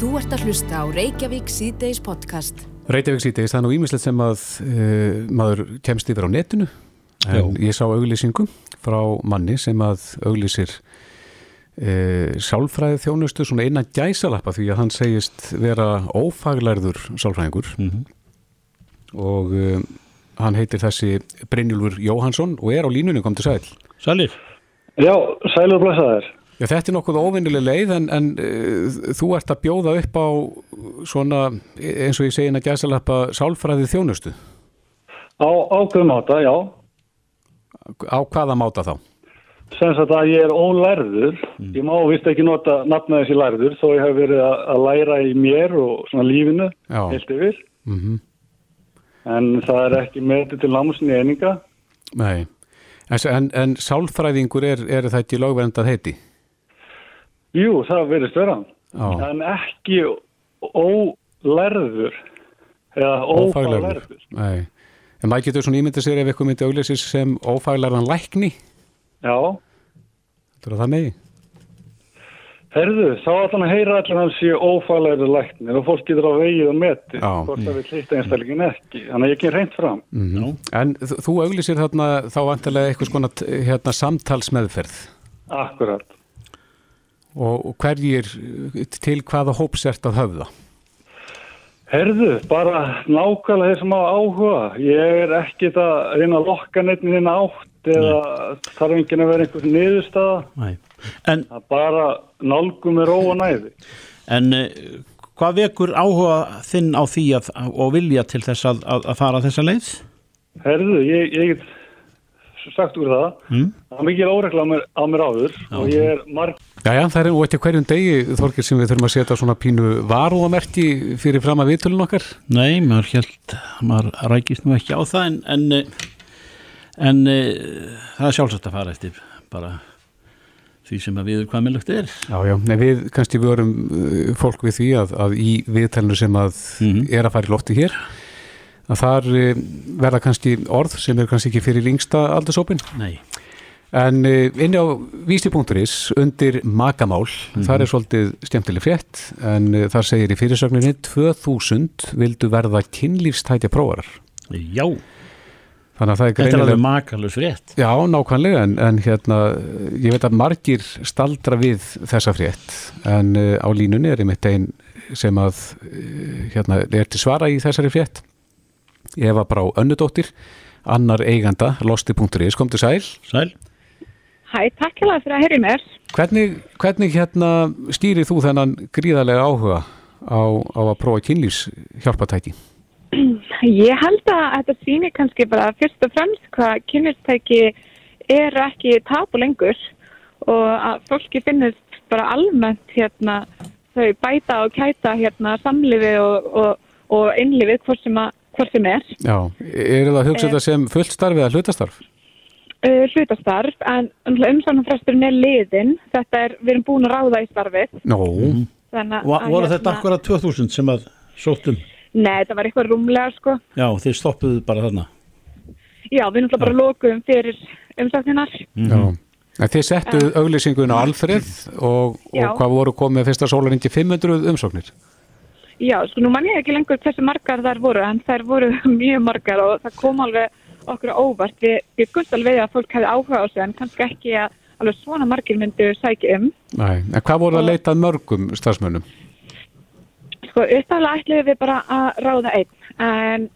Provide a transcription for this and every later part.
Þú ert að hlusta á Reykjavík síðdeis podcast. Reykjavík síðdeis, það er nú ímislegt sem að uh, maður kemst yfir á netinu en Já. ég sá auglýsingu frá manni sem að auglýsir uh, sálfræði þjónustu svona innan gæsalappa því að hann segist vera ófaglærður sálfræðingur Mhm. og uh, hann heitir þessi Brynjúlfur Jóhansson og er á línunni kom til sæl. Sælir? Já, sælur blessaðir. Já, þetta er nokkuð óvinnileg leið en, en uh, þú ert að bjóða upp á svona, eins og ég segi innan gæsalappa, sálfræði þjónustu. Á ákveðum átta, já. Á hvaða máta þá? Sagt að ég er ólærður. Ég má vist ekki nota nafna þessi lærður þó ég hef verið að, að læra í mér og svona lífinu Já. heilt yfir. Mm En það er ekki með til námsni eininga. Nei, en, en, en sálfræðingur er, er það ekki lögverndað heiti? Jú, það verið störa. Já, En ekki ólærður. Eða ófaglærður. Nei, en maður getur svona ímyndið sér ef eitthvað myndi auglýsis sem ófaglærðan lækni, Já. þetta er það megi? Herðu, þá að heyra allir hans sé ófaglærður læknir og fólk getur á vegið og meti Já. hvort það vil hlýtta einstælingin ekki. Þannig að ég kem reynd fram. Mm En þ- þú auglýsir þarna þá vantilega eitthvað svona hérna, samtalsmeðferð Akkurat. Og, hverjir til hvaða hóps ert að höfða? Herðu, bara nákvæmlega þeir sem hafa áhuga. Ég er ekkit að reyna að lokka neittni þinn átt eða þarf enginn að vera einhvers niðurstaða. Nei. En, er bara nálgum með ró og næði. en uh, hvað vekur áhuga þinn á því að, og vilja til þess að, að, fara þessa leið? Herðu, ég, ég get sagt úr það. Mm? Það er mikið óregla á mér, á mér áður og ég er marg... Jæja, það er nú eftir hverjum degi, Þorgir, sem við þurfum að setja svona pínu varúðamerki fyrir fram að viðtölun okkar. Nei, maður held, maður rækist nú ekki á það en, en, eh, en uh, það er sjálfsagt að fara eftir bara því sem að viður hvað meðlögt er. Já, já, nei, við kannski vörum uh, fólk við því að, að í viðtælinu sem að Mhm. er að fara í lofti hér að þar uh, verða kannski orð sem er kannski ekki fyrir yngsta aldursópin Nei. En uh, inni á vísi.is undir makamál, þar er svolítið skemmtileg frétt en uh, þar segir í fyrirsögninni 2000 vildu verða kynlífstætja prófarar Já, þannig að það er þetta er greinilega alveg makalus frétt. Já, nákvæmlega, en, en hérna, ég veit að margir staldra við þessa frétt, en uh, á línunni er einmitt einn sem að, uh, hérna, er til svara í þessari frétt. Eva Brá Önnudóttir, annar eiganda, losti.is, kom til sæl. Sæl? Hæ, takk hérlega fyrir að heyri mér. Hvernig, hvernig hérna stýrir þú þennan gríðarlega áhuga á, á að prófa kynlýs hjálpatæki? Ég held að þetta sýnir kannski bara fyrst og fremst hvað kynlistæki eru ekki tapu lengur og að fólki finnist bara almennt hérna þau bæta og kæta hérna samlifi og, og, og innlifið hvort sem, að, hvort sem er. Já, eru það að hugsa þetta sem fullt starf eða hlutastarf? Uh, hlutastarf en umsvonarfresturinn er liðin. Þetta er, við erum búin að ráða í starfið. Nó, voru hérna- þetta akkurat 2000 sem að sóttum? Nei, þetta var eitthvað rúmlega sko. Já, þið stoppuðu bara þarna. Já, við náttúrulega bara lokuðum fyrir umsókninar. Já. En þið settu auglýsingun á Alfreð og, og hvað voru komið fyrsta sólaringi 500 umsóknir? Já, sko nú man ég ekki lengur hversu margar þær voru, en þær voru mjög margar og það kom alveg okkur óvart. Við, gust alveg að fólk hefði áhuga á sig, en kannski ekki að alveg svona margir myndu sækja um. Nei, en hvað voru að leita að mörgum starfsmönnum? Sko, uppáðlega ætluðum við bara að ráða einn, en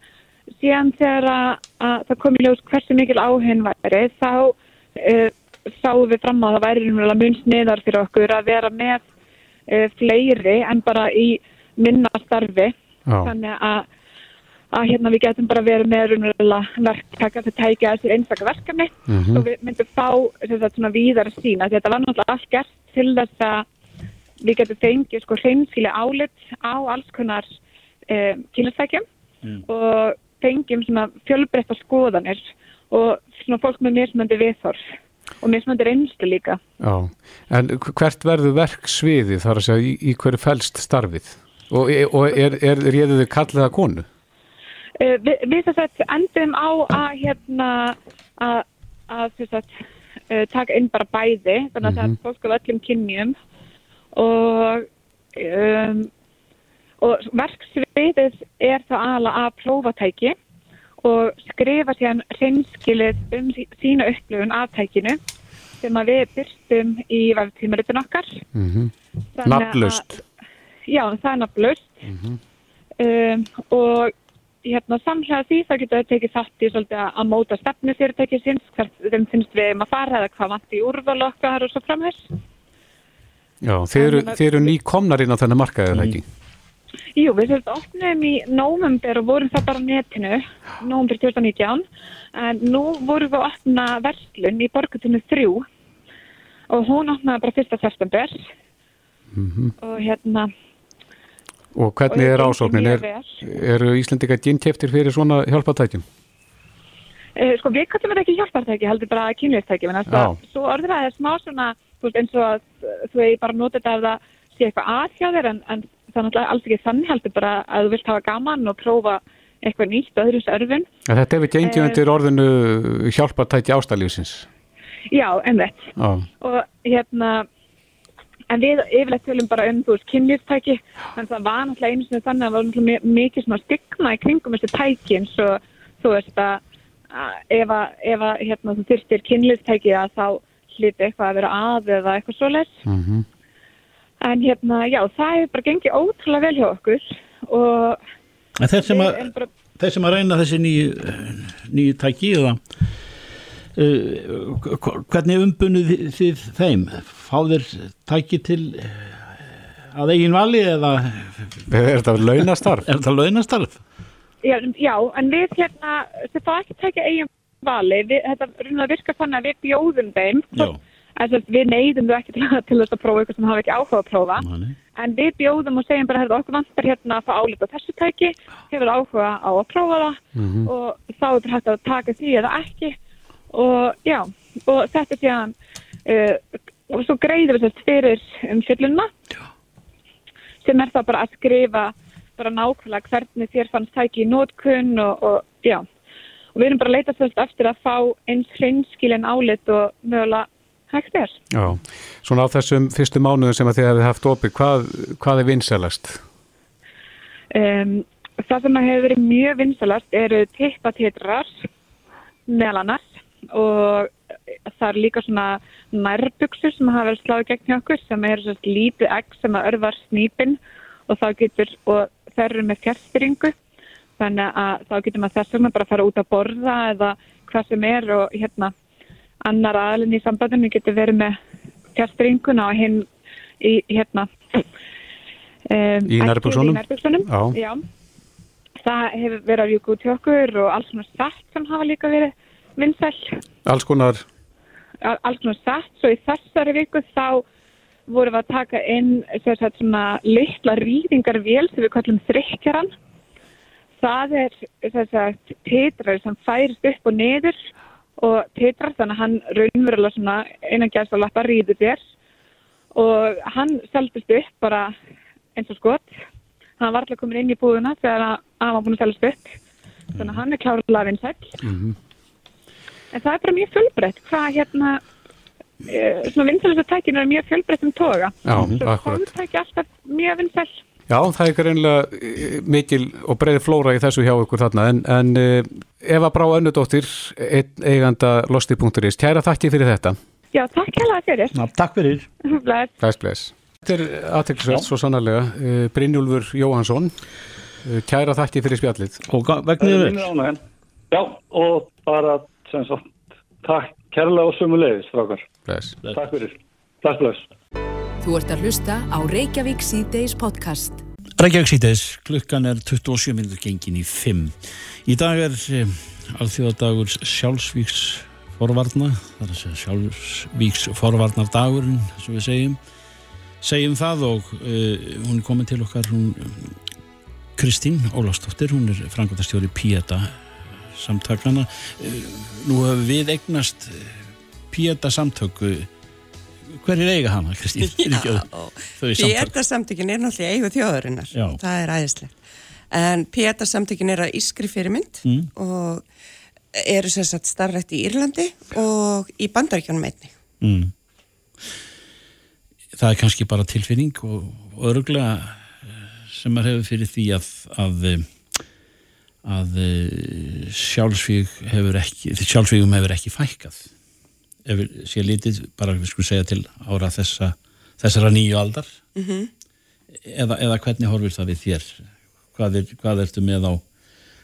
síðan þegar að, að það kom í ljós hversu mikil áhugin væri, þá uh, sáum við fram að það væri raunverulega mun sniðar fyrir okkur að vera með uh, fleiri en bara í minna starfi. Já, þannig að, að hérna við getum bara verið með raunverulega verktaka til að tækja þessir einstakka verkefni Mhm. og við myndum fá þess að svona víðar sína því þetta var náttúrulega allt gert til þess að við getum fengið sko hreinskilega álit á alls konar um, kynlistækjum og fengjum svona fjölbreytta skoðanir og svona fólk með mismöndi viðhorf og mismöndi reynslu líka. já. En hvert verður verksviði þar að segja í, í hverju felst starfið? Og, og er, er réðið þið kallið að konu? Uh, við, við þess að endum á að hérna að, að þess að uh, taka inn bara bæði þannig að það er fólk af öllum kynjum. Og um, og verksviðið er þá aðalega að prófatæki og skrifa síðan reynskilið um sí- sína upplifun af tækinu sem að við byrstum í veftímaritun okkar. Mm að- Nafnlaust. Já, það er nafnlaust. Um, og hérna samhlega því það getur við tekið þátt í svolítið að- móta stefnu fyrirtæki sinns, hvert þeim finnst við um að fara eða hvað vant í úrval okkar og svo framhess. Já, þið eru, þið eru nýkomnar inn á þennan markaðið, mm. ekki? Jú, við sérst opnum í nóvember og vorum það bara netinu, nóvember 2019, en nú vorum við að opna verslun í borgatinu 3 og hún opnaði bara 1. september og hérna, Og hvernig Og er ásóknin? mjög Er, eru Íslendinga dýnkeftir fyrir svona hjálpatækjum? Eh, sko við kallum þetta ekki hjálpartæki, heldur bara kynlýstæki, en að Já. svo orður það er smá svona, þú veist, eins og að eh, þú vegi bara notið þetta ef það sé eitthvað að hjá þér, en, en það er náttúrulega alls ekki þannig heldur bara að þú vilt hafa gaman og prófa eitthvað nýtt öðrum sörfun. En þetta hefur gengið Eh. undir orðinu hjálpatæki ástælífsins. Já, einmitt. Já, Og hérna, en við yfirleitt tölum bara um, þú veist, kynlýstæki, en það var náttúrulega einu sinni þannig að það var mikið svona stigma í kringum þessi tæki, eins og þú veist að, að ef að, ef að hérna, þú þyrstir kynlýstæki að þá hlýti eitthvað að vera að eða eitthvað svoleiðs. mm En hérna, já, það hefur bara gengið ótrúlega vel hjá okkur og En þeir sem að, bara, þeir sem að reyna þessi nýju, tæki eða hvernig umbunuð þið, þeim? Fá þeir tæki til eh, að eigin vali eða Er þetta launastarf? er þetta launastarf? já, já, en við hérna, þið fá ekki tekja eigin vali, við, þetta virkar þannig að við bjóðum þeim, við neyðum þau ekki til, að- til þess að prófa eitthvað sem hafa ekki áhuga að prófa. Manni. En við bjóðum og segjum bara að okkur vantar hérna að fá álít á þessu tæki, hefur áhuga á að prófa það og þá er bara hægt að taka því eða ekki og já, og þetta er síðan uh, og svo greiðum við þetta fyrir um fyllunna sem er það bara að skrifa bara nákvæmlega hvernig þér fannst tæki í nótkunn og, og já, og við erum bara að leita svolítið eftir að fá eins hreinskilin álit og mögulega hægt er. Já, svona á þessum fyrstu mánuðum sem að þið hefði haft opið, hvað, hvað er vinsalast? Um, það sem að hefur verið mjög vinsalast eru tippatitrar meðal annars og það er líka svona nærbuksur sem hafa verið sláð gegn hjá okkur sem eru svona lítið egg sem að örvar snýpin og þá getur, og þær eru með fjärstyringu þannig að þá getur maður þess vegna bara að fara út að borða eða hvað sem er og hérna annar aðlinn í sambandinu getur verið með fjärstyringuna og hinn í hérna um, Í já. Það hefur verið að rjúka út hjá okkur og alls svona satt sem hafa líka verið vinsæl. Alls konar, Al- Alls svona satt, svo í þessari viku þá vorum við að taka inn sagt, svona litla rýðingarvél sem við kallum þrykkjaran. Það er sagt, titrar sem færist upp og niður og titrar þannig að hann raunverulega svona einan gæst að lappa rýður þér og hann seldist upp bara eins og skot. Hann var alltaf komin inn í búðuna þegar að hann var búin að seldast upp. Þannig að hann er klárlega vinsæll. En það er bara mjög fjölbreytt. Hvað hérna, e, svona vinsælustu tækinu er mjög fjölbreytt um toga. já, Svo fólktæki alltaf mjög vinsæll. Já, það er greinlega eh, mikil og breiði flóra í þessu hjá ykkur þarna, en, en eh, Eva Brá Önnudóttir, einn eiganda losti.is, kæra þakki fyrir þetta. Já, takk hella fyrir. Ná, takk fyrir. Bless. Bless, bless. Þetta er aðteklisvert svo sannarlega. Eh, Brynjúlfur Jóhansson, eh, kæra þakki fyrir spjallið. Og vel. ánægjan. Já, og bara sem sagt, takk kærlega og strákar. Bless. Takk fyrir. Bless, bless. Þú ert að hlusta á Reykjavík C-Days podcast. Reykjavík síðdeis, klukkan er 27 minnur gengin í 5. Í dag er um, alþjóðadagur sjálfsvíks forvarna, það er að segja sjálfsvíks forvarnar dagurinn, sem við segjum. Segjum það og uh, hún er komin til okkar, hún Kristín Ólafsdóttir, hún er frangotastjóri Pieta samtakana. Uh, nú hefur við eignast Pieta samtöku. Hver er eiga hana, Kristín? Fyrirgefðu. Þau samtök. Pétarsamtökin er náttúrulega eigu þjóðarinnar, Já. það er æðislegt. En Pétarsamtökin er að ískri fyrirmynd Mm. og eru sem sagt starrætt í Írlandi og í bandaríkjónum einni. Mm. Það er kannski bara tilfinning og, og örgulega sem maður hefur fyrir því að að, að sjálfsvíg hefur ekki sjálfsvígum hefur ekki fækkað. Ef við sé lítið bara við skulum segja til ára þessa þessara nýju aldar. Mm -hmm. eða, eða hvernig horfir það við þér? Hvað, er, hvað ertu með á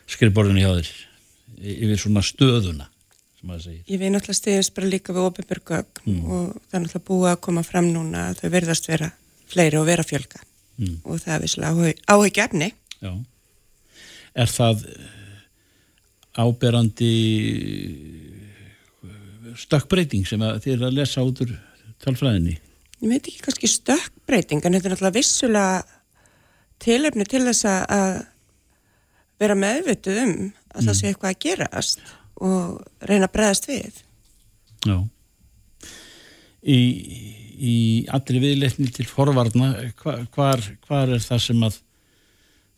skrifborðinu hjá þér? Yfir svona stöðuna Ég veit náttúrulega stiðist bara líka við ofinbjörgögg mm. og það er náttúrulega búið að koma fram núna að þau verðast vera fleiri og vera fjölga. Mm. og það er visslega áhugjefni Já Er það áberandi stökkbreyting sem þið er að lesa út úr talfræðinni? Ég veit ekki kannski stökkbreyting en þetta er náttúrulega vissulega tilefni til þess að vera meðvituð um að mm. það sé eitthvað að gerast og reyna að bregðast við. Já. Í, í allri viðleikni til forvarna, hvar, hvar er það sem að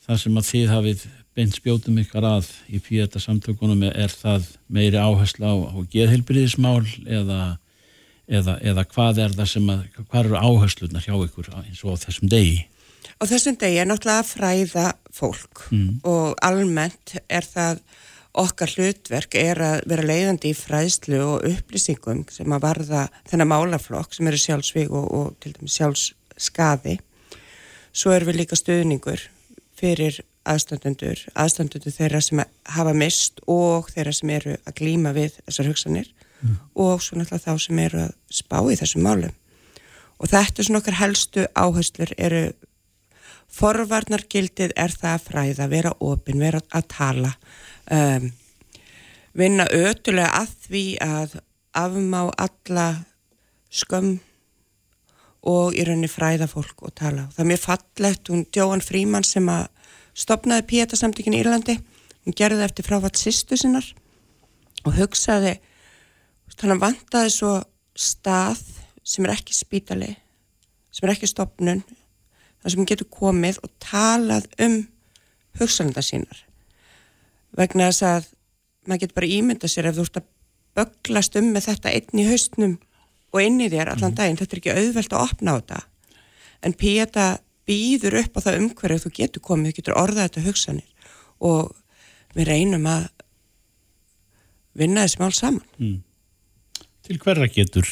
það sem að þið hafið beint spjótum ykkar að í píeta samtökunum er það meiri áherslu á, á geðheilbriðismál eða, eða, eða hvað er það sem að, hvað eru áherslunar hjá ykkur eins og á þessum degi? Á þessum degi er náttúrulega að fræða fólk mm. og almennt er það okkar hlutverk er að vera leiðandi í fræðslu og upplýsingum sem að varða þennan málaflokk sem eru sjálfsvík og, og til dæmis sjálfsskaði. Svo erum við líka stöðningur fyrir aðstandundur, aðstandundur þeirra sem hafa mist og þeirra sem eru að glýma við þessar hugsanir mm. og svo náttúrulega þá sem eru að spá í þessum málum. Og þetta er svona okkar helstu áherslur eru forvarnargildið er það að fræða, vera ofinn, vera að tala, um, vinna ötulega að því að afmá alla skömm og í rauninni fræða fólk og tala. Það er mjög fallegt, hún Djóan Fríman sem að stopnaði Pieta-samtökin í Írlandi. Hún gerði það eftir fráfatt sýstu sinnar og hugsaði að vantaði svo stað sem er ekki spítali sem er ekki stopnun þar sem hún getur komið og talað um hugsanenda sínar. Vegna þess að maður getur bara ímynda sér ef þú ert að böglast um með þetta einn í haustnum og inn í þér allan mhm. daginn, þetta er ekki auðvelt að opna á þetta. En Pieta býður upp á það umhverju þú getur komið, þú getur orðað þetta hugsanir og við reynum að vinna þessi mál saman mm. Til hverra getur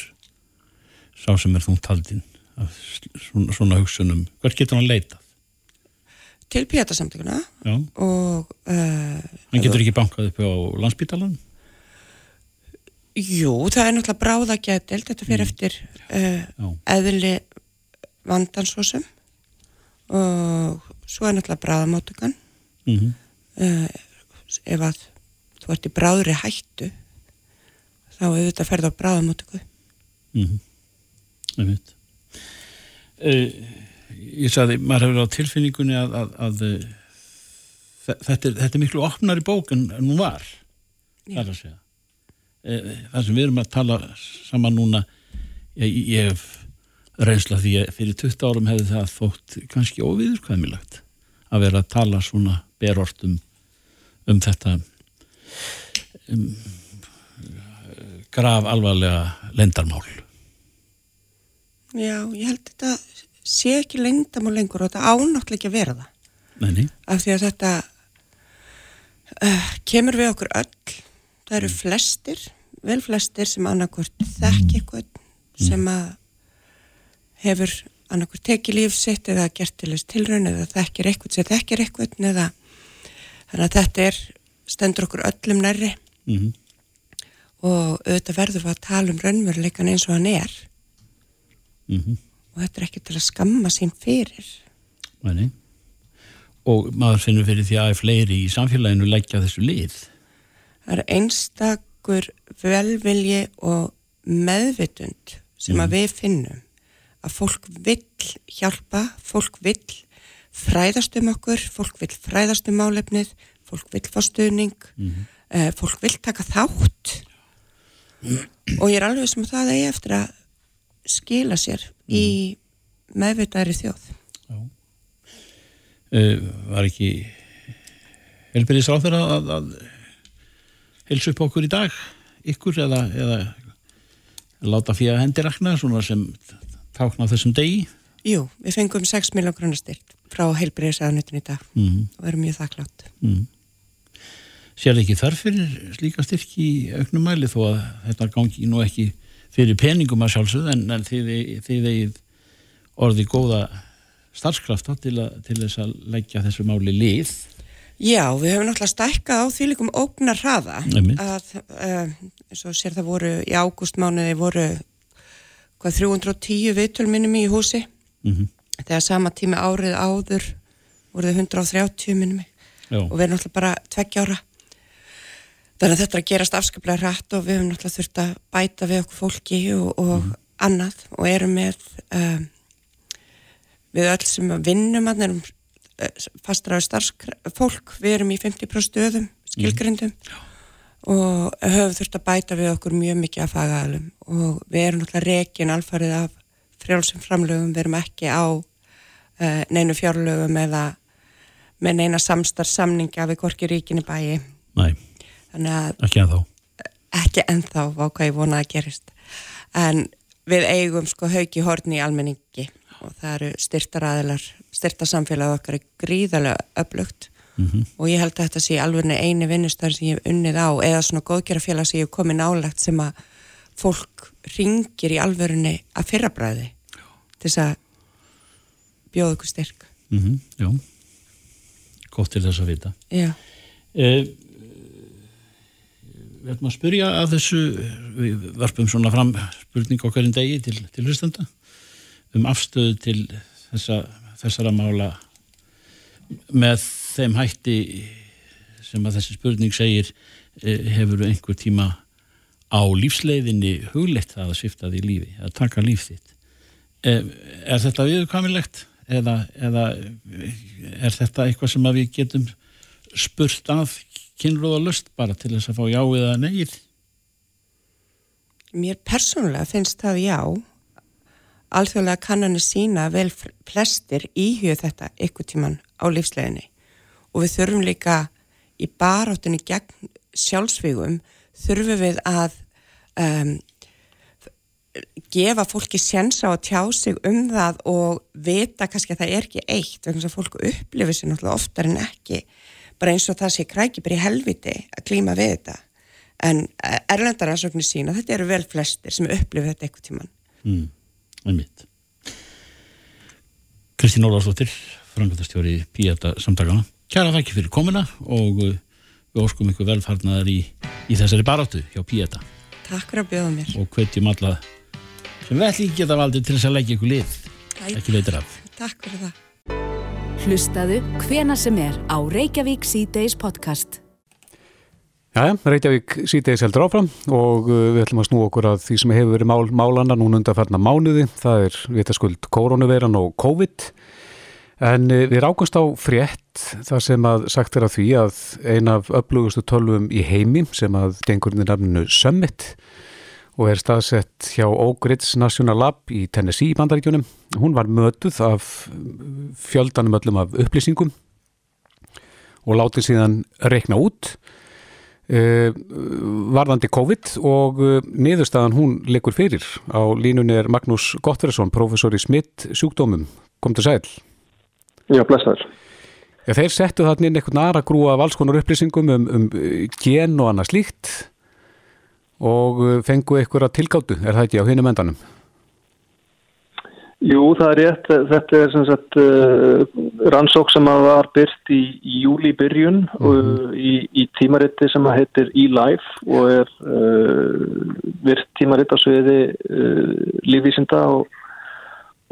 sá sem er þúnt haldinn af svona, svona hugsunum hver getur hann leitað? Til pétasamtökuna og uh, Hann getur ekki bankað upp á landsbítalan? Jú, það er náttúrulega bráðagætild þetta fyrir mm. eftir uh, eðli vandansósum og svo er náttúrulega bráðamótugan mm -hmm. uh, ef að þú ert í bráðri hættu þá hefur þetta ferð á bráðamótugu mm -hmm. Ég veit uh, Ég sagði, maður hefur á tilfinningunni að, að, að uh, þetta, er, þetta er miklu opnar í bókun en nú var það, það sem við erum að tala saman núna ég, ég hef reynsla því að fyrir 20 árum hefði það þótt kannski óviðurkvæmilagt að vera að tala svona berort um, um þetta um, graf alvarlega lendarmál Já, ég held þetta sé ekki lendarmál lengur og þetta ánáttlega ekki að vera það. Neini. af því að þetta uh, kemur við okkur öll. Það eru flestir vel flestir sem annarkvört þekk eitthvað sem að hefur annarkur tekið líf sitt eða gert til þess tilraun eða þekkir eitthvað sem þekkir eitthvað eða þannig að þetta er stendur okkur öllum nærri mm -hmm. og auðvitað verður við að tala um raunveruleikan eins og hann er mm -hmm. og þetta er ekki til að skamma sín fyrir Mæni. og maður finnur fyrir því að fleiri í samfélaginu leggja þessu lið Það er einstakur velvilji og meðvitund sem mm -hmm. að við finnum að fólk vill hjálpa, fólk vill fræðast um okkur, fólk vill fræðast um málefnið, fólk vill fá stuðning, mm -hmm. uh, fólk vill taka þátt og ég er alveg sem það eigi eftir að skila sér mm. í meðvitaðri þjóð. Uh, var ekki helbyrðis á þeirra að, að helsa upp okkur í dag ykkur eða, eða láta fyrir hendirakna svona sem tákna þessum degi? Jú, við fengum 6 miljón grunna styrt. frá heilbreyðsæðanutin í dag mm. og erum mjög þakklátt. Mm. Sér ekki þarf fyrir slíka styrki í auknum mæli þó að þetta gangi nú ekki fyrir peningum að sjálfsögð en, en þið, eigið orði góða starfskrafta til, til þess að leggja þessu máli lið. Já, við höfum náttúrulega stækkað á því líkum ógnar hraða að uh, eins og sér það voru í ágústmánuði voru hvað 310 viðtölminnum í húsi? Mm þegar sama tími árið áður voruð 130 minnum og við erum náttúrulega bara tveggja ára. Þannig að þetta er að gerast afskaplega hratt og við höfum náttúrulega þurft að bæta við okkur fólki og, og annað og erum með um, við öll sem vinnum að erum uh, fastraður starfsfólk. Við erum í 50% stöðum skilgrindum og höfum þurft að bæta við okkur mjög mikið af fagaðalum og við erum náttúrulega rekin alfarið af frjálsum framlögum, við erum ekki á uh, neinu fjárlögum eða með neina samstarfsamninga við Gorki ríkinni bæi. Að ekki að þá. ekki ennþá á hvað ég vona að gerist. En við eigum sko hauki horni í almenningi. Og það eru styrtaraðilar styrtarsamfélag okkar er gríðarlega upplugt Mm og ég held að þetta sé alveg eini vinnustar sem ég hef unnið á eða svona góðgerafélag sem ég hef komið nálagt sem að fólk ringir í alvörunni að fyrrabræði til þess að bjóða ykkur styrk. Mm Já, gott til þess að vita. Já, Eh, Við ætlum að spyrja að þessu, við varpum svona fram spurning okkar en degi til, til hlustenda um afstöðu til þessa, þessara mála með þeim hætti sem að þessi spurning segir eh, hefur einhver tíma á lífsleiðinni hugleitt það að svifta því lífi, að taka líf þitt. Eh, Er þetta viðurkamilegt eða, eða er þetta eitthvað sem að við getum spurt af kynrúða lust bara til þess að fá já eða negið? mér persónulega finnst það já alþjóðlega kannanir sína vel flestir íhjöð þetta ykkur tíman á lífsleginni og við þurfum líka í baráttunni gegn sjálfsvígum þurfum við að um, gefa fólki séns á að tjá sig um það og vita kannski að það er ekki eitt vegna að fólk upplifir sér náttúrulega oftar en ekki bara eins og það sé kræki bara í helviti að klíma við þetta en erlendaransóknir sína þetta eru vel flestir sem upplifir þetta eitthvað tíman Mm, einmitt. Kristín Ólarsdóttir, frangöldastjóri Píata samtakana. Kæra þakki fyrir komuna og uh, við óskum ykkur velfarnaðar í, í þessari baráttu hjá Píata Takk fyrir að bjóða mér. Og hvetjum alla sem vel ekki geta valdið til þess að leggja ykkur lið, Æ, ekki veitir af. Takk fyrir það. Hlustaðu hvena sem er á Reykjavík C-Days podcast. Jæja, Reykjavík síðdeis heldur áfram og uh, við ætlum að snú okkur að því sem hefur verið mál, málanda núna undanfarnar mánuði, það er vitaskuld koronaveiran og COVID. En uh, við rákumst á frétt þar sem að sagt er að því að ein af upplugustu tölvum í heimi sem að gengur inn í nafninu Summit og er staðsett hjá Oak Ridge National Lab í Tennessee í bandaríkjunum. Hún var mötuð af fjöldanum öllum af upplýsingum og látið síðan reikna út uh, varðandi COVID og uh, niðurstaðan hún leikur fyrir. Á línunni er Magnús Gottversson, professor í smitt sjúkdómum. Kom til sæl. Já, blessaður. Já, þeir settu þarna inn einhvern aðra grúa af alls konar upplýsingum um, um uh, gen og annað slíkt og uh, fengu einhverja tilgáttu, er það ekki á hinum endanum? Jú, það er rétt. Þetta er sem sagt uh, rannsók sem var byrt í, í júli byrjun og í, í tímariti sem heitir eLife og er uh, virt tímaritt á sviði uh, lífvísinda og,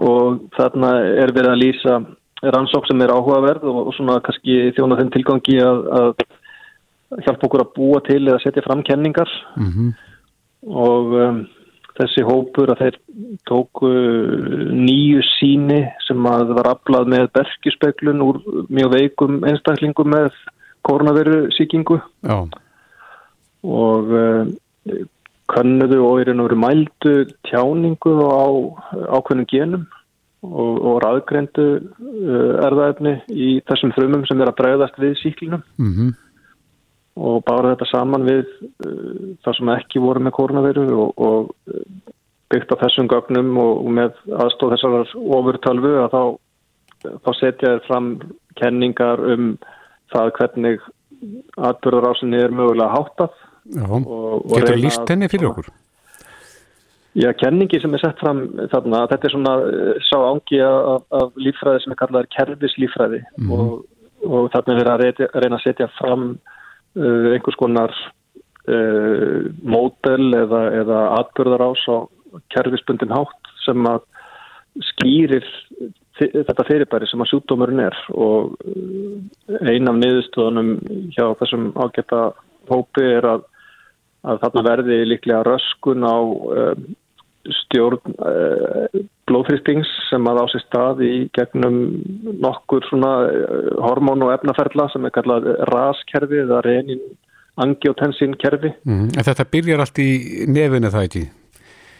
og þarna er verið að lýsa rannsók sem er áhugaverð og, og svona kannski þjóna þeim tilgangi að, að hjálpa okkur að búa til eða setja fram kenningar. Mm -hmm. og um, þessi hópur að þeir tóku nýju síni sem að var aflað með berkjuspeglun úr mjög veikum einstaklingum með koronaviru síkingu Já, og uh, könnuðu og veru mældu tjáningu á ákveðnum genum og, og raðgrendu erðaefni í þessum frumum sem er að bregðast við síklinum mm og bára þetta saman við uh, það sem ekki voru með koronaviru og, og uh, byggt á þessum gögnum og, og með aðstóð þessar ofurtalvu að þá þá setja þér fram kenningar um það hvernig atbyrðarásinni er mögulega háttað. Já, getur líst henni fyrir okkur? Já, kenningi sem er sett fram þarna, þetta er svona uh, sá ángi af, af lífræði sem er kallað kerfislífræði mm -hmm. og, og þarna er verið að reyna, reyna að setja fram uh, einhvers konar uh, mótel eða, eða atbyrðarás á kerfisbundin hátt sem að skýrir þetta fyrirbæri sem að sjúkdómurinn er og uh, ein af niðurstöðunum hjá þessum ágæta hópi er að, að þarna verði líklega röskun á um, stjórn uh, blóðhristings sem að á sér stað í gegnum nokkur svona uh, hormón og efnaferla sem er kallað raskerfi eða renin angiotensin kerfi. Mm, þetta byrjar allt í nefinu það ekki?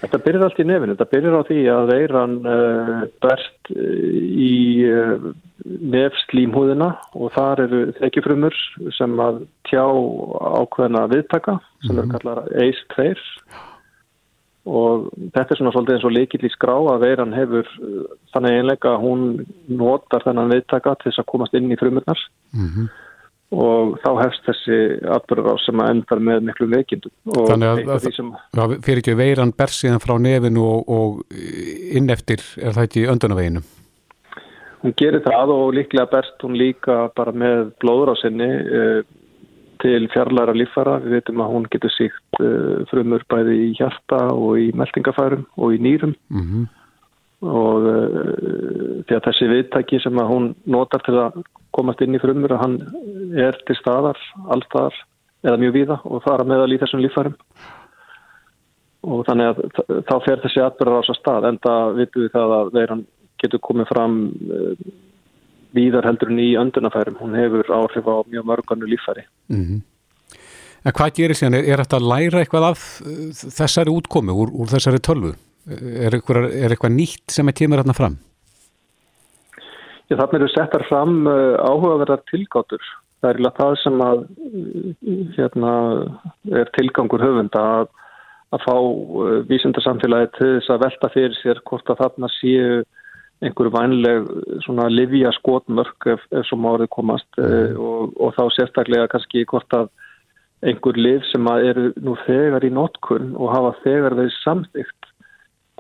Þetta byrjar allt í nefinu. Þetta byrjar á því að veiran uh, berst í nefslímhúðina og þar eru þekkjufrumur sem að tjá ákveðna viðtaka sem mm. er kallað ACE2 og þetta er svona svolítið eins og leikill í skrá að veiran hefur uh, þannig einlega að hún notar þennan viðtaka til þess að komast inn í frumurnar mm -hmm. og þá hefst þessi atbyrður á sem að endar með miklu veikindum Þannig að, sem... að fyrir ekki veiran bersiðan frá nefinu og, og inn eftir er það ekki öndunaveginu? Hún gerir það og líklega berst hún líka bara með blóður á sinni uh, til fjarlæra lífara. Við veitum að hún getur síkt uh, frumur bæði í hjarta og í meldingafærum og í nýrum mm -hmm. og uh, því að þessi viðtæki sem að hún notar til að komast inn í frumur að hann er til staðar, allstaðar eða mjög víða og fara meðal í þessum lífærum og þannig að þá fer þessi atbyrðar á þessa stað en það vitum við það að veiran getur komið fram uh, víðar heldur en í öndunafærum. Hún hefur áhrif á mjög mörganu lífæri. Mm -hmm. En hvað gerir síðan? Er, er þetta að læra eitthvað af uh, þessari útkomi úr, úr þessari tölvu? Er eitthvað, er eitthvað nýtt sem er tímur hérna fram? Já, þarna eru settar fram uh, áhugaverðar tilgátur. Það er það sem að, hérna, er tilgangur höfunda að, að fá vísindarsamfélagi til þess að velta fyrir sér hvort að þarna séu einhverju vænleg svona livja skotmörk ef, ef svo márið komast mm. og, og þá sérstaklega kannski hvort að einhver liv sem eru nú þegar í notkunn og hafa þegar þeir samþygt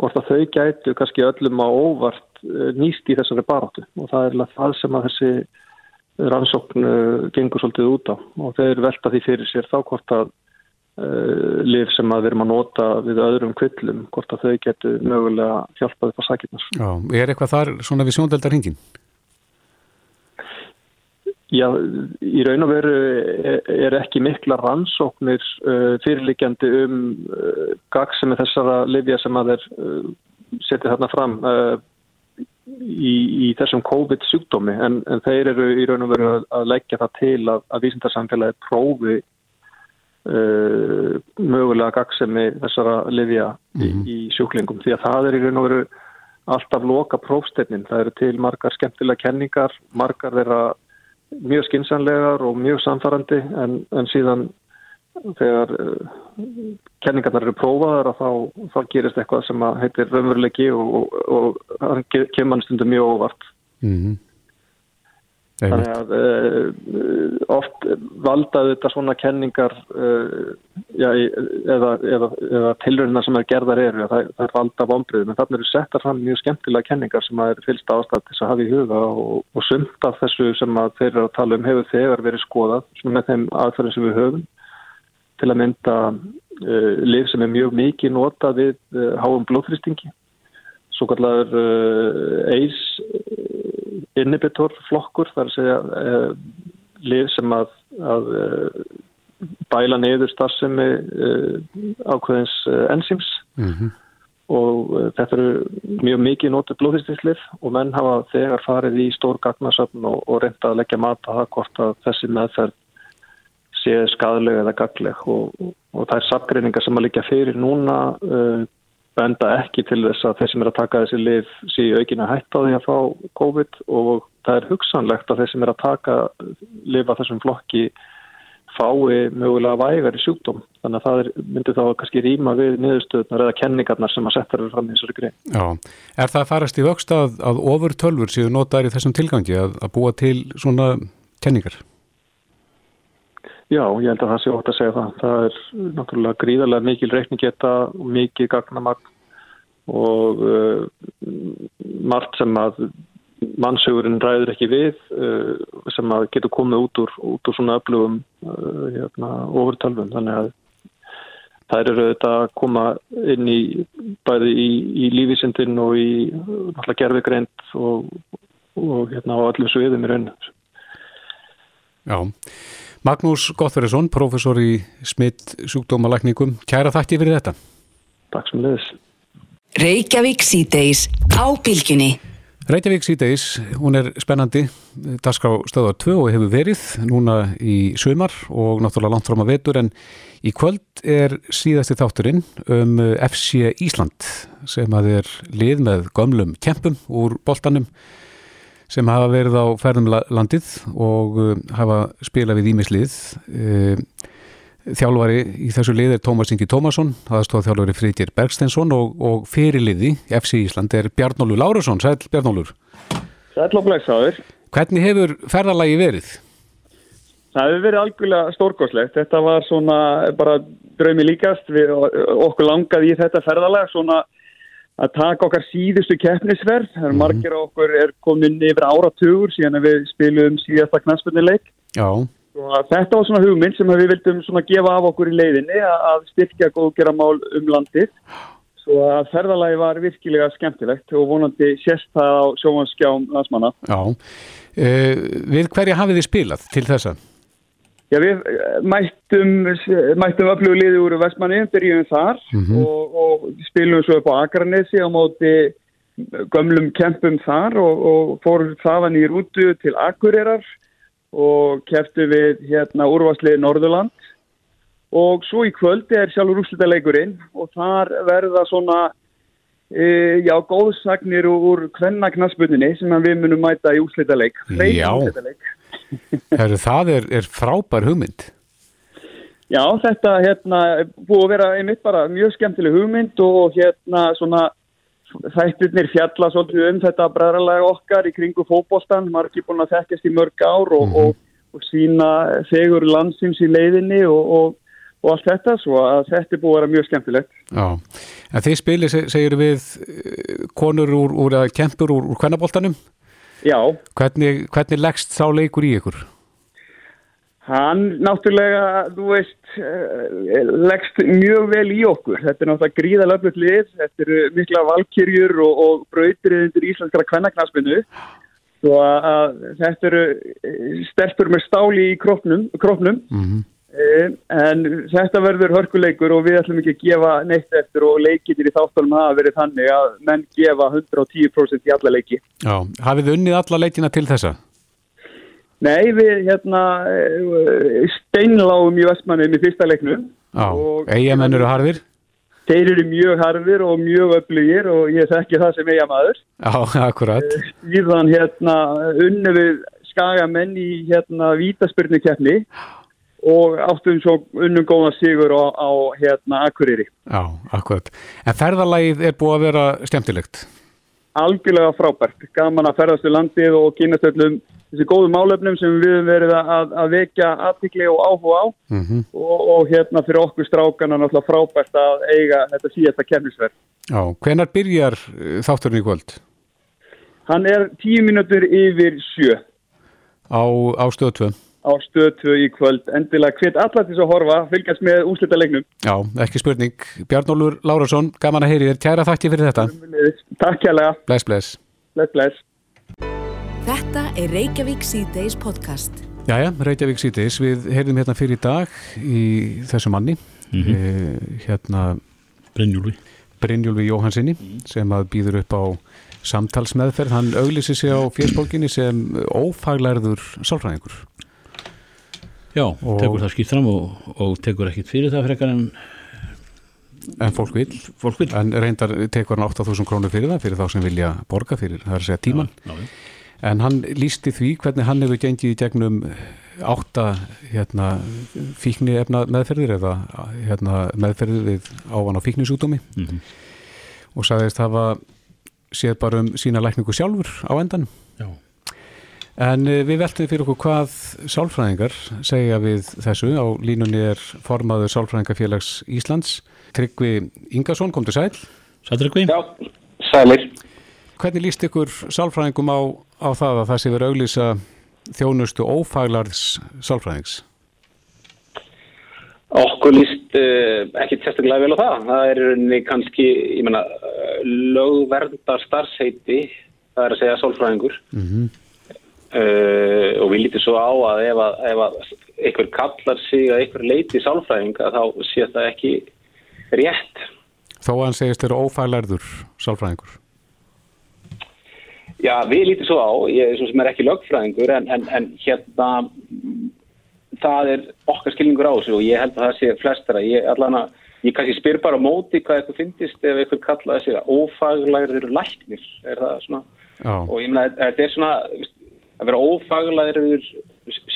hvort að þau gætu kannski öllum á óvart eh, nýst í þessari baróttu og það er það sem að þessi rannsókn eh, gengur svolítið út á og þeir velta því fyrir sér þá hvort að liv sem að við erum að nota við öðrum kvillum, hvort að þau getur mögulega hjálpað upp á sakirnar. Já, er eitthvað þar svona við sjóndeldar hingin? Já, í raun og veru er ekki mikla rannsóknir uh, fyrirlikjandi um uh, gagsemi þessara livja sem að þeir setja þarna fram í, í þessum COVID-sjúkdómi en, en þeir eru í raun og veru að leggja það til að, að vísindarsamfélagi prófi uh, mögulega gagsemi þessara livja mm -hmm. í, sjúklingum því að það er í raun og veru alltaf loka prófstefnin. Það eru til margar skemmtilega kenningar, margar þeirra mjög skinsanlegar og mjög samfarrandi en, en síðan þegar uh, kenningarnar eru prófaðar þá, þá gerist eitthvað sem heitir raunveruleiki og, og, og kemur stundum mjög óvart. Mm -hmm. Þannig að uh, oft valdaðu þetta svona kenningar uh, já, eða, eða, eða tilröðina sem er gerðar eru, það, það er valda vonbreið, en þannig eru settar fram mjög skemmtilega kenningar sem að er fylgst ástætt til að hafa í huga og, og sumt af þessu sem þeir eru að tala um hefur þegar verið skoðað með þeim aðferðin sem við höfum. Til að mynda uh, liv sem er mjög mikið nota við háum blóðfrýstingi, svo kallar eis inhibitor flokkur, þar að segja uh, lið sem að, að uh, bæla neyður starfsemi uh, ákveðins enzyms mm -hmm. og þetta eru mjög mikið nótið blóðhýstingslið og menn hafa þegar farið í stór gagnarsöfn og, og reynda að leggja mat að það hvort að þessi meðferð sé skadleg eða gagleg og, og, það er sapgreiningar sem að liggja fyrir núna benda ekki til þess að þeir sem er að taka þessi lif síðu aukinu hætt á því að fá COVID og það er hugsanlegt að þeir sem er að taka lifa þessum flokki fái mögulega vægari sjúkdóm. Þannig að það er, myndi þá kannski rýma við niðurstöðunar eða kenningarnar sem að setja eru fram í þessari grein. Já, er það farast í vöxt að, að ofur tölfur séu notaður í þessum tilgangi að, að búa til svona kenningar? Já, ég held að það sé ótt að segja það. Það er náttúrulega gríðarlega mikil reikningeta og mikið gagnamagn og uh, margt sem að mannsögurinn ræður ekki við uh, sem að getur komið út úr, út úr svona öflugum uh, hérna, ofurtölvum. Þannig að það eru þetta að koma inn í bæði í, í lífísindin og í gerðugreint og, og hérna á öllum sviðum í rauninu. Já. Magnús Gottverðarsson, professor í smitt sjúkdómalækningum. Kæra þakki fyrir þetta. Takk sem leðis. Reykjavík síðdeis á bylginni. Reykjavík síðdeis, hún er spennandi, dagskrá stöðar 2 og hefur verið núna í sömar og náttúrulega langt fram að vetur en í kvöld er síðasti þátturinn um FC Ísland sem að er lið með gömlum kempum úr boltanum sem hafa verið á ferðum landið og uh, hafa spilað við ímislið. Uh, þjálfari í þessu lið er Tómas Ingi Tómasson, það stóð þjálfari Fríðir Bergsteinsson og, og fyrirliði FC Ísland er Bjarnólur Lárusson. Sæl Bjarnólur. Sæl og blæksaður. Hvernig hefur ferðalagi verið? Það hefur verið algjörlega stórgóðslegt. Þetta var svona bara draumi líkast. Við, okkur langaði í þetta ferðalag svona að taka okkar síðustu keppnisverð. Það er margir okkur er komin yfir áratugur síðan við spilum síðasta knastbunnileik. Já. Þetta var svona hugmynd sem við vildum gefa af okkur í leiðinni að styrkja góðgera mál um landið. Svo að ferðalagi var virkilega skemmtilegt og vonandi sérst það á sjófanskjám landsmanna. Já. Uh, við hverja hafið þið spilað til þessa? Já, við mættum, mættum öflugu liði úr Vestmanni, byrjum þar mm -hmm. og, og spilum svo upp á Akranesi á móti gömlum kempum þar og, og fórum þaðan í rútu til Akureyrar og keftu við hérna úrvarsliði Norðurland og svo í kvöldi er sjálfur úrslutaleikurinn og þar verða svona e, já, góðsagnir úr kvennaknaspunni sem við munum mæta í úrslutaleik. Já. Heru, það er, er frábær hugmynd. Já, þetta hérna, búið að vera einmitt bara mjög skemmtileg hugmynd og hérna svona þættirnir fjalla svolítið um þetta bræðralega okkar í kringu fókbólstan, margir búin að þekkast í mörg ár og, mm -hmm. og, og sína þegur landsins í leiðinni og, og allt þetta, svo að þetta búið að vera mjög skemmtilegt. Já, en þið spilir, segir við, konur úr, úr kempur úr, úr kvennabóltanum? Já. Hvernig, hvernig leggst þá leikur í ykkur? Hann náttúrulega, þú veist, leggst mjög vel í okkur. Þetta er náttúrulega gríðalöflut lið, þetta eru mikla valkyrjur og, og brautirinn undir íslenskara kvennaknaspinu. Þetta eru stelpur með stáli í krópnum, krópnum. Mm -hmm. En þetta verður hörkuleikur og við ætlum ekki að gefa neitt eftir og leikinir í þáttalum hafa verið þannig að menn gefa 110% í alla leiki. Já, hafið þið unnið alla leikina til þessa? Nei, við hérna steinláum í Vestmannum í fyrsta leiknum. Já, eigamenn eru harðir? Þeir eru mjög harðir og mjög öflugir og ég þekki það sem eigamaður. Já, akkurat. Síðan hérna unnu við skagamenn í hérna vítaspyrnu keppni og áttum svo unnum góða sigur á, á hérna Akureyri. Já, akkurat. En ferðalagið er búið að vera skemmtilegt? Algjörlega frábært. Gaman að ferðast í landið og kynast öllum þessi góðu málefnum sem við höfum verið að, að vekja aðtikli og áhuga á mm -hmm. og, og hérna fyrir okkur strákana náttúrulega frábært að eiga þetta síðasta kemnisverð. Já, hvenar byrjar þátturinn í kvöld? Hann er tíu mínútur yfir sjö. Á, á stöðu 2? Á stöðu 2 í kvöld. Endilega hvet allar til að horfa, fylgjast með úslita leiknum. Já, ekki spurning. Bjarnólfur Lárasson, gaman að heyri þér. Kæra þakki fyrir þetta. Takk kærlega. Bless, bless. Bless, bless. Þetta er Reykjavík C-Days podcast. Jæja, Reykjavík C-Days. Við heyrðum hérna fyrir í dag í þessu manni, mm -hmm. eh, hérna Brynjúlvi. Brynjúlvi Jóhansinni mm -hmm. sem að býður upp á samtalsmeðferð. Hann auglýsi sig á fjersbólkinni sem ófaglærður sálfræðingur. Já, og tekur það skipt fram og, og tekur ekkit fyrir það frekar en En fólk vil, fólk vil. en reyndar tekur hann 8.000 krónur fyrir það, fyrir þá sem vilja borga fyrir, það er að segja tíman. Já, já. En hann lísti því hvernig hann hefur gengið í gegnum átta hérna, fíkni efna meðferðir eða hérna, meðferðir við ávana fíknisúdómi mm -hmm. og sagðist hafa séð bara um sína lækningu sjálfur á endan Já. En uh, við veltum fyrir okkur hvað sálfræðingar segja við þessu á línunni er formaður Sálfræðingafélags Íslands Tryggvi Ingarsson, kom til sæl Sæl Tryggvi Já, sælir Hvernig líst ykkur sálfræðingum á, á það að það sé verið auglýsa þjónustu ófaglarðs sálfræðings? Okkur líst uh, ekki sérstaklega vel á það. Það er kannski, ég menna, lögverndar starfsheiti, það er að segja sálfræðingur. Mm -hmm. Uh, og við lítum svo á að ef, að ef að einhver kallar sig að einhver leiti sálfræðing að þá sé það ekki rétt. Þó að hann segist þeirra ófaglarður sálfræðingur? Já, við lítum svo á, ég er svo sem er ekki lögfræðingur en, en, en hérna það er okkar skilningur á þessu og ég held að það sé flestara. Ég, allana, ég kannski spyr bara á móti hvað eitthvað finnist ef eitthvað kallaði sig ófaglæður læknir, er það svona? Já. Og ég meina, þetta er svona að vera ófaglæður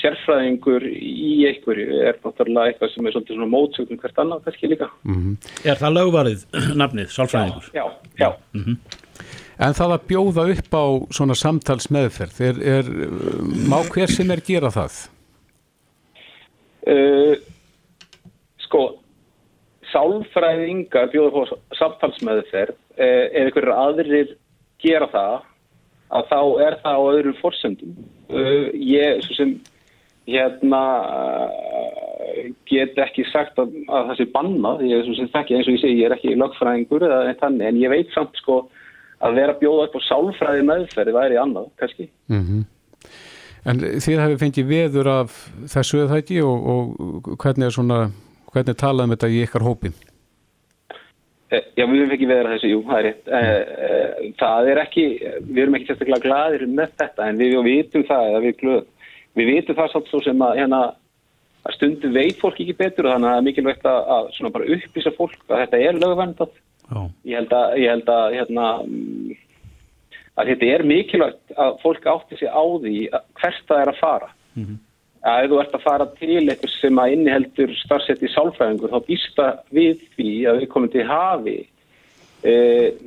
sérfræðingur í einhverju er náttúrulega eitthvað sem er svolítið svona mótsökun hvert annað kannski líka. Mm -hmm. Er það lögvarið nafnið, sálfræðingur? Já, já. já. Mm -hmm. En það að bjóða upp á svona samtals meðferð, er, er, má hver sem er gera það? Uh, sko, sálfræðingar bjóða upp á samtals meðferð, uh, ef einhverjir aðrir gera það, að þá er það á öðrum fórsöndum. Uh, ég, svo sem, hérna, get ekki sagt að, að það sé bannað, ég, svo sem þekki eins og ég segi, ég er ekki lögfræðingur eða eitt þannig, en ég veit samt sko, að vera bjóða upp á sálfræði meðferði væri annað, kannski. Mm -hmm. En þið hefur fengið veður af þessu eða þætti og, og hvernig er svona, hvernig talaðum þetta í ykkar hópi? E, já, við hefum fengið veður af þessu, jú, það er rétt. E, það er ekki, við erum ekki sérstaklega gladir með þetta en við vitum það, við glöðum. Við vitum það svolítið svo sem að, hérna, að stundum veit fólk ekki betur og þannig að það er mikilvægt að, að bara upplýsa fólk að þetta er lögvendat Ég held að, ég held að, hérna, að þetta er mikilvægt að fólk átti sig á því hvert það er að fara. Mm -hmm. Að ef þú ert að fara til eitthvað sem að inniheldur starfsett í sálfræðingur þá býst það við því að við komum til hafi e,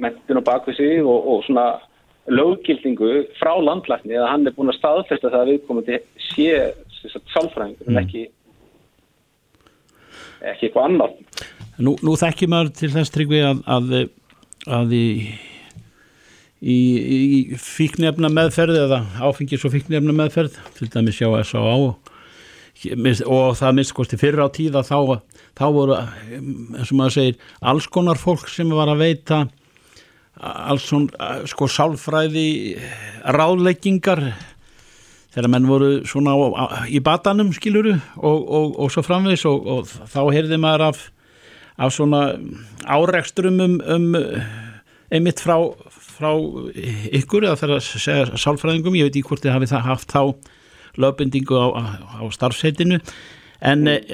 mentin og bakvísi og, og svona löggildingu frá landlækni að hann er búin að staðfesta það að við komum til sé sálfræðingur mm. en ekki ekki eitthvað annar. Nú, nú þekkir maður til þess tryggvi að, að, að í, í, í fíknefna meðferð eða áfengis og fíknefna meðferð til dæmis sjá S.A.A. Og, og það minnst kosti fyrir á tíða þá, þá voru eins og maður segir alls konar fólk sem var að veita alls svona sko sálfræði ráðleggingar þegar menn voru svona á, í batanum skiluru og, og, og svo framvegs og þá heyrði maður af af svona áreksturum um, um einmitt frá, frá ykkur eða þegar að segja sálfræðingum, ég veit ekki hvort þið hafið haft þá lögbindingu á, á starfsheitinu en mm.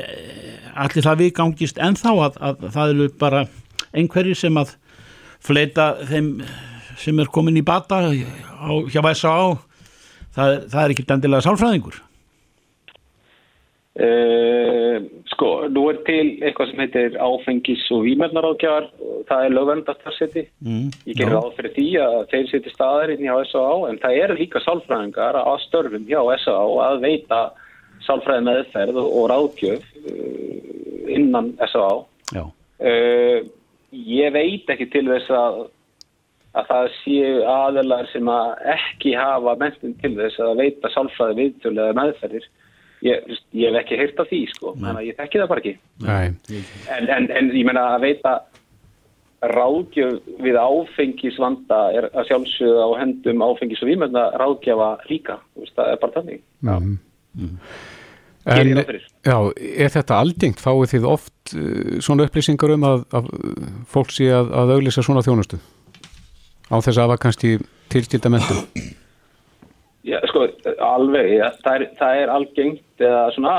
allir það við gangist ennþá að, að það eru bara einhverjir sem að fleita þeim sem er komin í bata á, hjá S.A.A. Það, það er ekki endilega sálfræðingur Uh, sko, nú er til eitthvað sem heitir áfengis og výmörnaráðgjafar það er lögvendastarseti mm, ég gerir áð fyrir því að þeir seti staðarinn hjá S.A.A. en það eru líka sálfræðingar að störfum hjá S.A.A. að veita sálfræði meðferð og ráðgjöf uh, innan S.A.A. Uh, eh, ég veit ekki til þess að að það séu aðelar sem að ekki hafa mentum til þess að veita sálfræði viðtölu eða meðferðir Ég, ég hef ekki heyrt af því sko, þannig að ég þekki það bara ekki. En, en, en ég menna að veita ráðgjöf við áfengisvanda er að sjálfsögða á hendum áfengis og výmönda ráðgjafa líka, veist, það er bara þannig. Mm. Mm. En, já, er þetta aldingt? Fáið þið oft uh, svona upplýsingar um að, að fólk sé að, að auglisa svona þjónustu? Á þess að það var kannski tilskilda mentum? Já, sko, alveg, ja, það, er, það er algengt eða svona,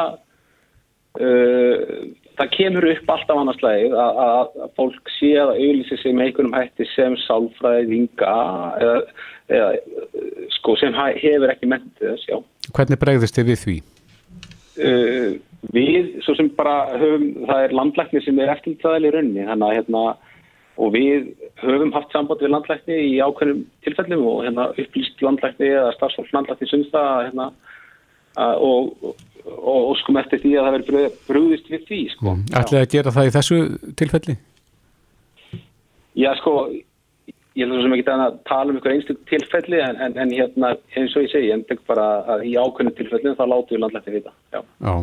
uh, það kemur upp alltaf annars leið að, að fólk sé að auðvisa sig með einhvernum hætti sem sálfræðinga eða, eða sko, sem hefur ekki mentið þess, já. Hvernig bregðist þið við því? uh, við, svo sem bara höfum, það er landlækni sem er eftirlitaðal í rauninni, þannig að hérna, og við höfum haft samband við landlækni í ákveðnum tilfellum og hérna upplýst landlækni eða starfsfólk landlækni sundsta hérna, og, og, og skum eftir því að það verður brúðist við því, sko. Ætlaði að gera það í þessu tilfelli? Já, sko, ég held að sem ekki að tala um einhver einstaklega tilfelli en, en, en hérna eins og ég segi, ég tek bara að í ákveðnum tilfellin þá látu við landlækni við það. Já. Já.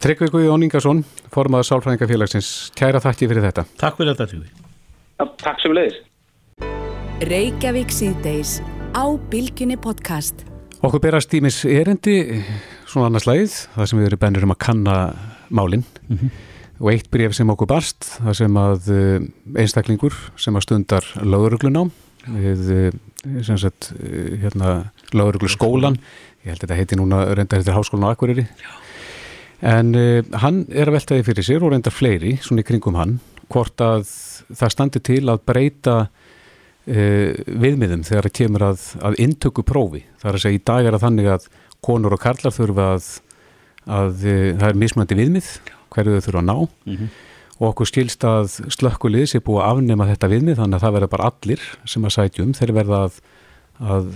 Tryggvið Guði Óningarsson, formadur Sálfræðingafélagsins, kæra þakki fyrir þetta. Takk fyrir þetta, Tryggvið. Ja, takk sem leiðis. Reykjavík síðdeis á Bilginni podcast. Okkur berast tímis erindi, svona annars lagið, það sem við erum bennir um að kanna málinn. Mm -hmm. Og eitt bref sem okkur barst, það sem að einstaklingur sem að stundar löguruglunám við sem sagt, hérna, löguruglu skólan, ég held að þetta heiti núna reynda þetta háskólan á Akureyri. En uh, hann er að veltaði fyrir sér og reyndar fleiri, svona í kringum hann, hvort að það standi til að breyta viðmiðum þegar það kemur að, að intöku prófi. Það er að segja í dag er að þannig að konur og karlar þurfa að, að uh, það er mismunandi viðmið, hverju þau þurfa að ná mm -hmm. og okkur skilst að slökkulið sé búið að afnema þetta viðmið þannig að það verða bara allir sem að sætjum þeir verða að, að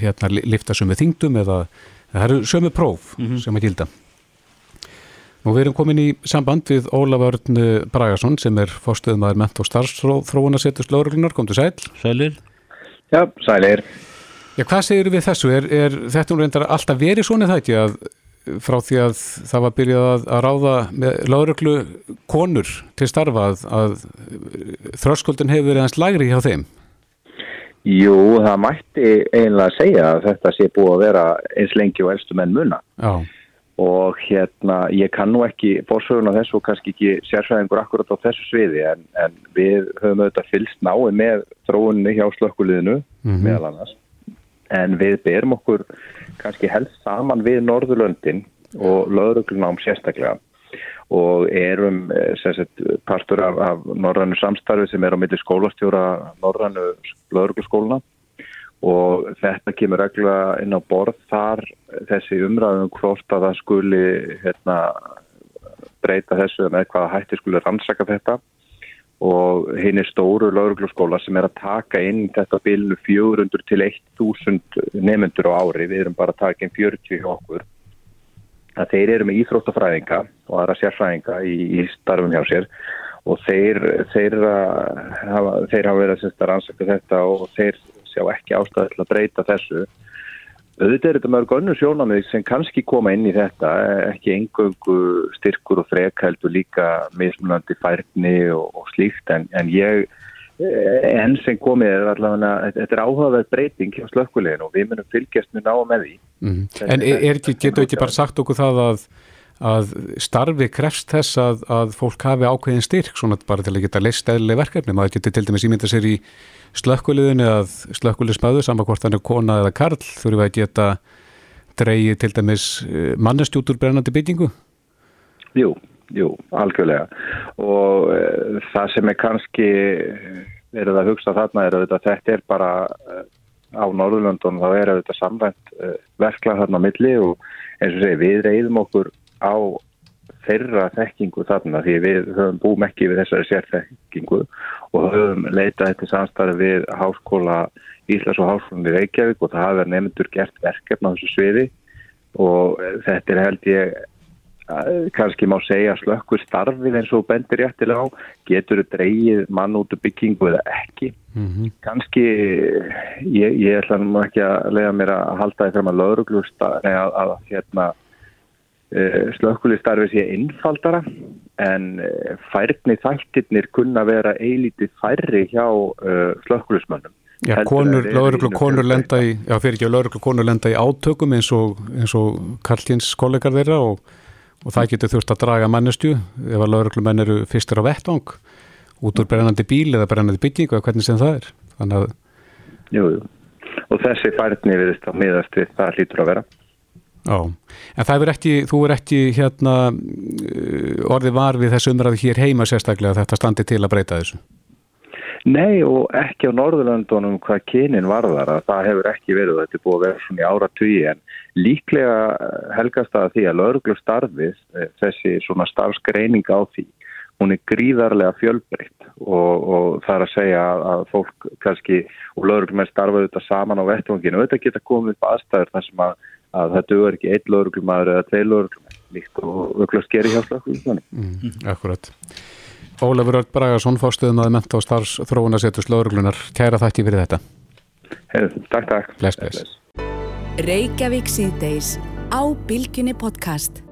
hérna, lifta sömu þingdum eða það eru sömu próf mm -hmm. sem að gilda. Nú við erum komin í samband við Ólaförn Bragarsson sem er fórstuðumæður ment og starfsþróunasettust lauruglunar, kom til sæl. Sælir. Já, sælir. Já, hvað segir við þessu? Er, er þetta nú reyndar alltaf verið svona það ekki að frá því að það var byrjað að, að ráða með lauruglu konur til starfa að, að þröskuldin hefur verið hans lagri hjá þeim? Jú, það mætti einlega segja að þetta sé búið að vera eins lengi og elstu menn muna. Já og hérna ég kann nú ekki fórsögun á þessu og kannski ekki sérfræðingur akkurat á þessu sviði en, en við höfum auðvitað fylst nái með þróunni hjá slökkuliðinu mm -hmm. meðal annars. En við berum okkur kannski helst saman við Norðurlöndin og löðruglunám sérstaklega. Og erum eh, sagt, partur af, af Norrannu samstarfi sem er á milli skólastjóra Norrannu löðrugluskóluna og þetta kemur reglulega inn á borð þar þessi umræðum hvort að það skuli hérna, breyta þessu með hvaða hætti skuli rannsaka þetta. Og hinn er stóru laurugluskóla sem er að taka inn þetta bílnu 400 til 1000 nefnendur á ári, við erum bara að taka inn 40 okkur að þeir eru með íþróttafræðinga og aðra sérfræðinga í, í starfum hjá sér. Og þeir, þeir, þeir hafa verið að rannsaka þetta og þeir sjá ekki ástæði til að breyta þessu. Auðvitað er þetta mörg önnu sjónamið sem kannski koma inn í þetta, ekki engöngu styrkur og frekældu líka mismunandi færni og, og slíkt en, en ég enn sem komið er allavega, þetta er áhugaverð breyting hjá slökkulegin og við munum fylgjast mjög ná með því. Mm. En er, er, getur ekki bara sagt okkur það að að starfi krefst þess að, að fólk hafi ákveðin styrk svona bara til að geta leist eðlileg verkefni maður getur til dæmis ímynda sér í slökkuliðinu að hvort hann er kona eða karl þurfum að geta dreyið til dæmis eh, mannestjútur brennandi byggingu? Jú, jú, algjörlega og e, það sem er kannski verið að hugsa þarna er að þetta er bara e, á Norðurlöndun þá er þetta samvænt verkla þarna á milli og eins og segi við reyðum okkur á þeirra þekkingu þarna því við höfum búum ekki við þessari sérþekkingu og höfum leitað þetta samstarfi við háskóla Íslas og háskólan í Reykjavík og það hafa nefndur gert verkefna á þessu sviði og þetta er held ég kannski má segja slökkur starfið eins og bendir réttilega á getur þau dreyið mann út af byggingu eða ekki mm -hmm. kannski ég, ég ætla nú ekki að lega mér að halda því fram að lauruglusta eða að, að hérna Eh, slökkulistarfi sé innfaldara en eh, færni þættirnir kunna vera eilítið færri hjá uh, slökkulismönnum. Já, konur, lauruglu konur lenda í, já fyrir ekki lauruglu konur lenda í átökum eins og, eins og Karlkins kollegar þeirra og, og það getur þurft að draga mannestju ef að lauruglu menn eru fyrstur á vettvang út úr brennandi bíl eða brennandi bygging og hvernig sem það er. Þannig að... Jú, jú. Og þessi færni viðist á miðast við það hlýtur að vera. Já, en það er ekki, þú er ekki hérna uh, orðið var við þessu umræði hér heima sérstaklega að þetta standi til að breyta þessu? Nei og ekki á Norðurlandunum hvað kynin varðar að það hefur ekki verið þetta búið að vera svona í ára tugi en líklega helgast það að því að lauruglu starfið eh, þessi svona starfsgreining á því hún er gríðarlega fjölbreytt og, og það er að segja að, fólk kannski og lauruglum er starfað þetta saman á vettvanginu þetta geta komið upp aðstæður þar sem að, að þetta er ekki einn lauruglumæður eða tvei lauruglumæður líkt og auðvitað sker í hjálplega mm, Akkurat. Ólafur Örd Bragarsson fórstuðum að menta á starfs þróuna setur slóðurglunar kæra þætti fyrir þetta. Hei, Takk, takk. Bless, bless. Reykjavík síðdeis á Bilginni podcast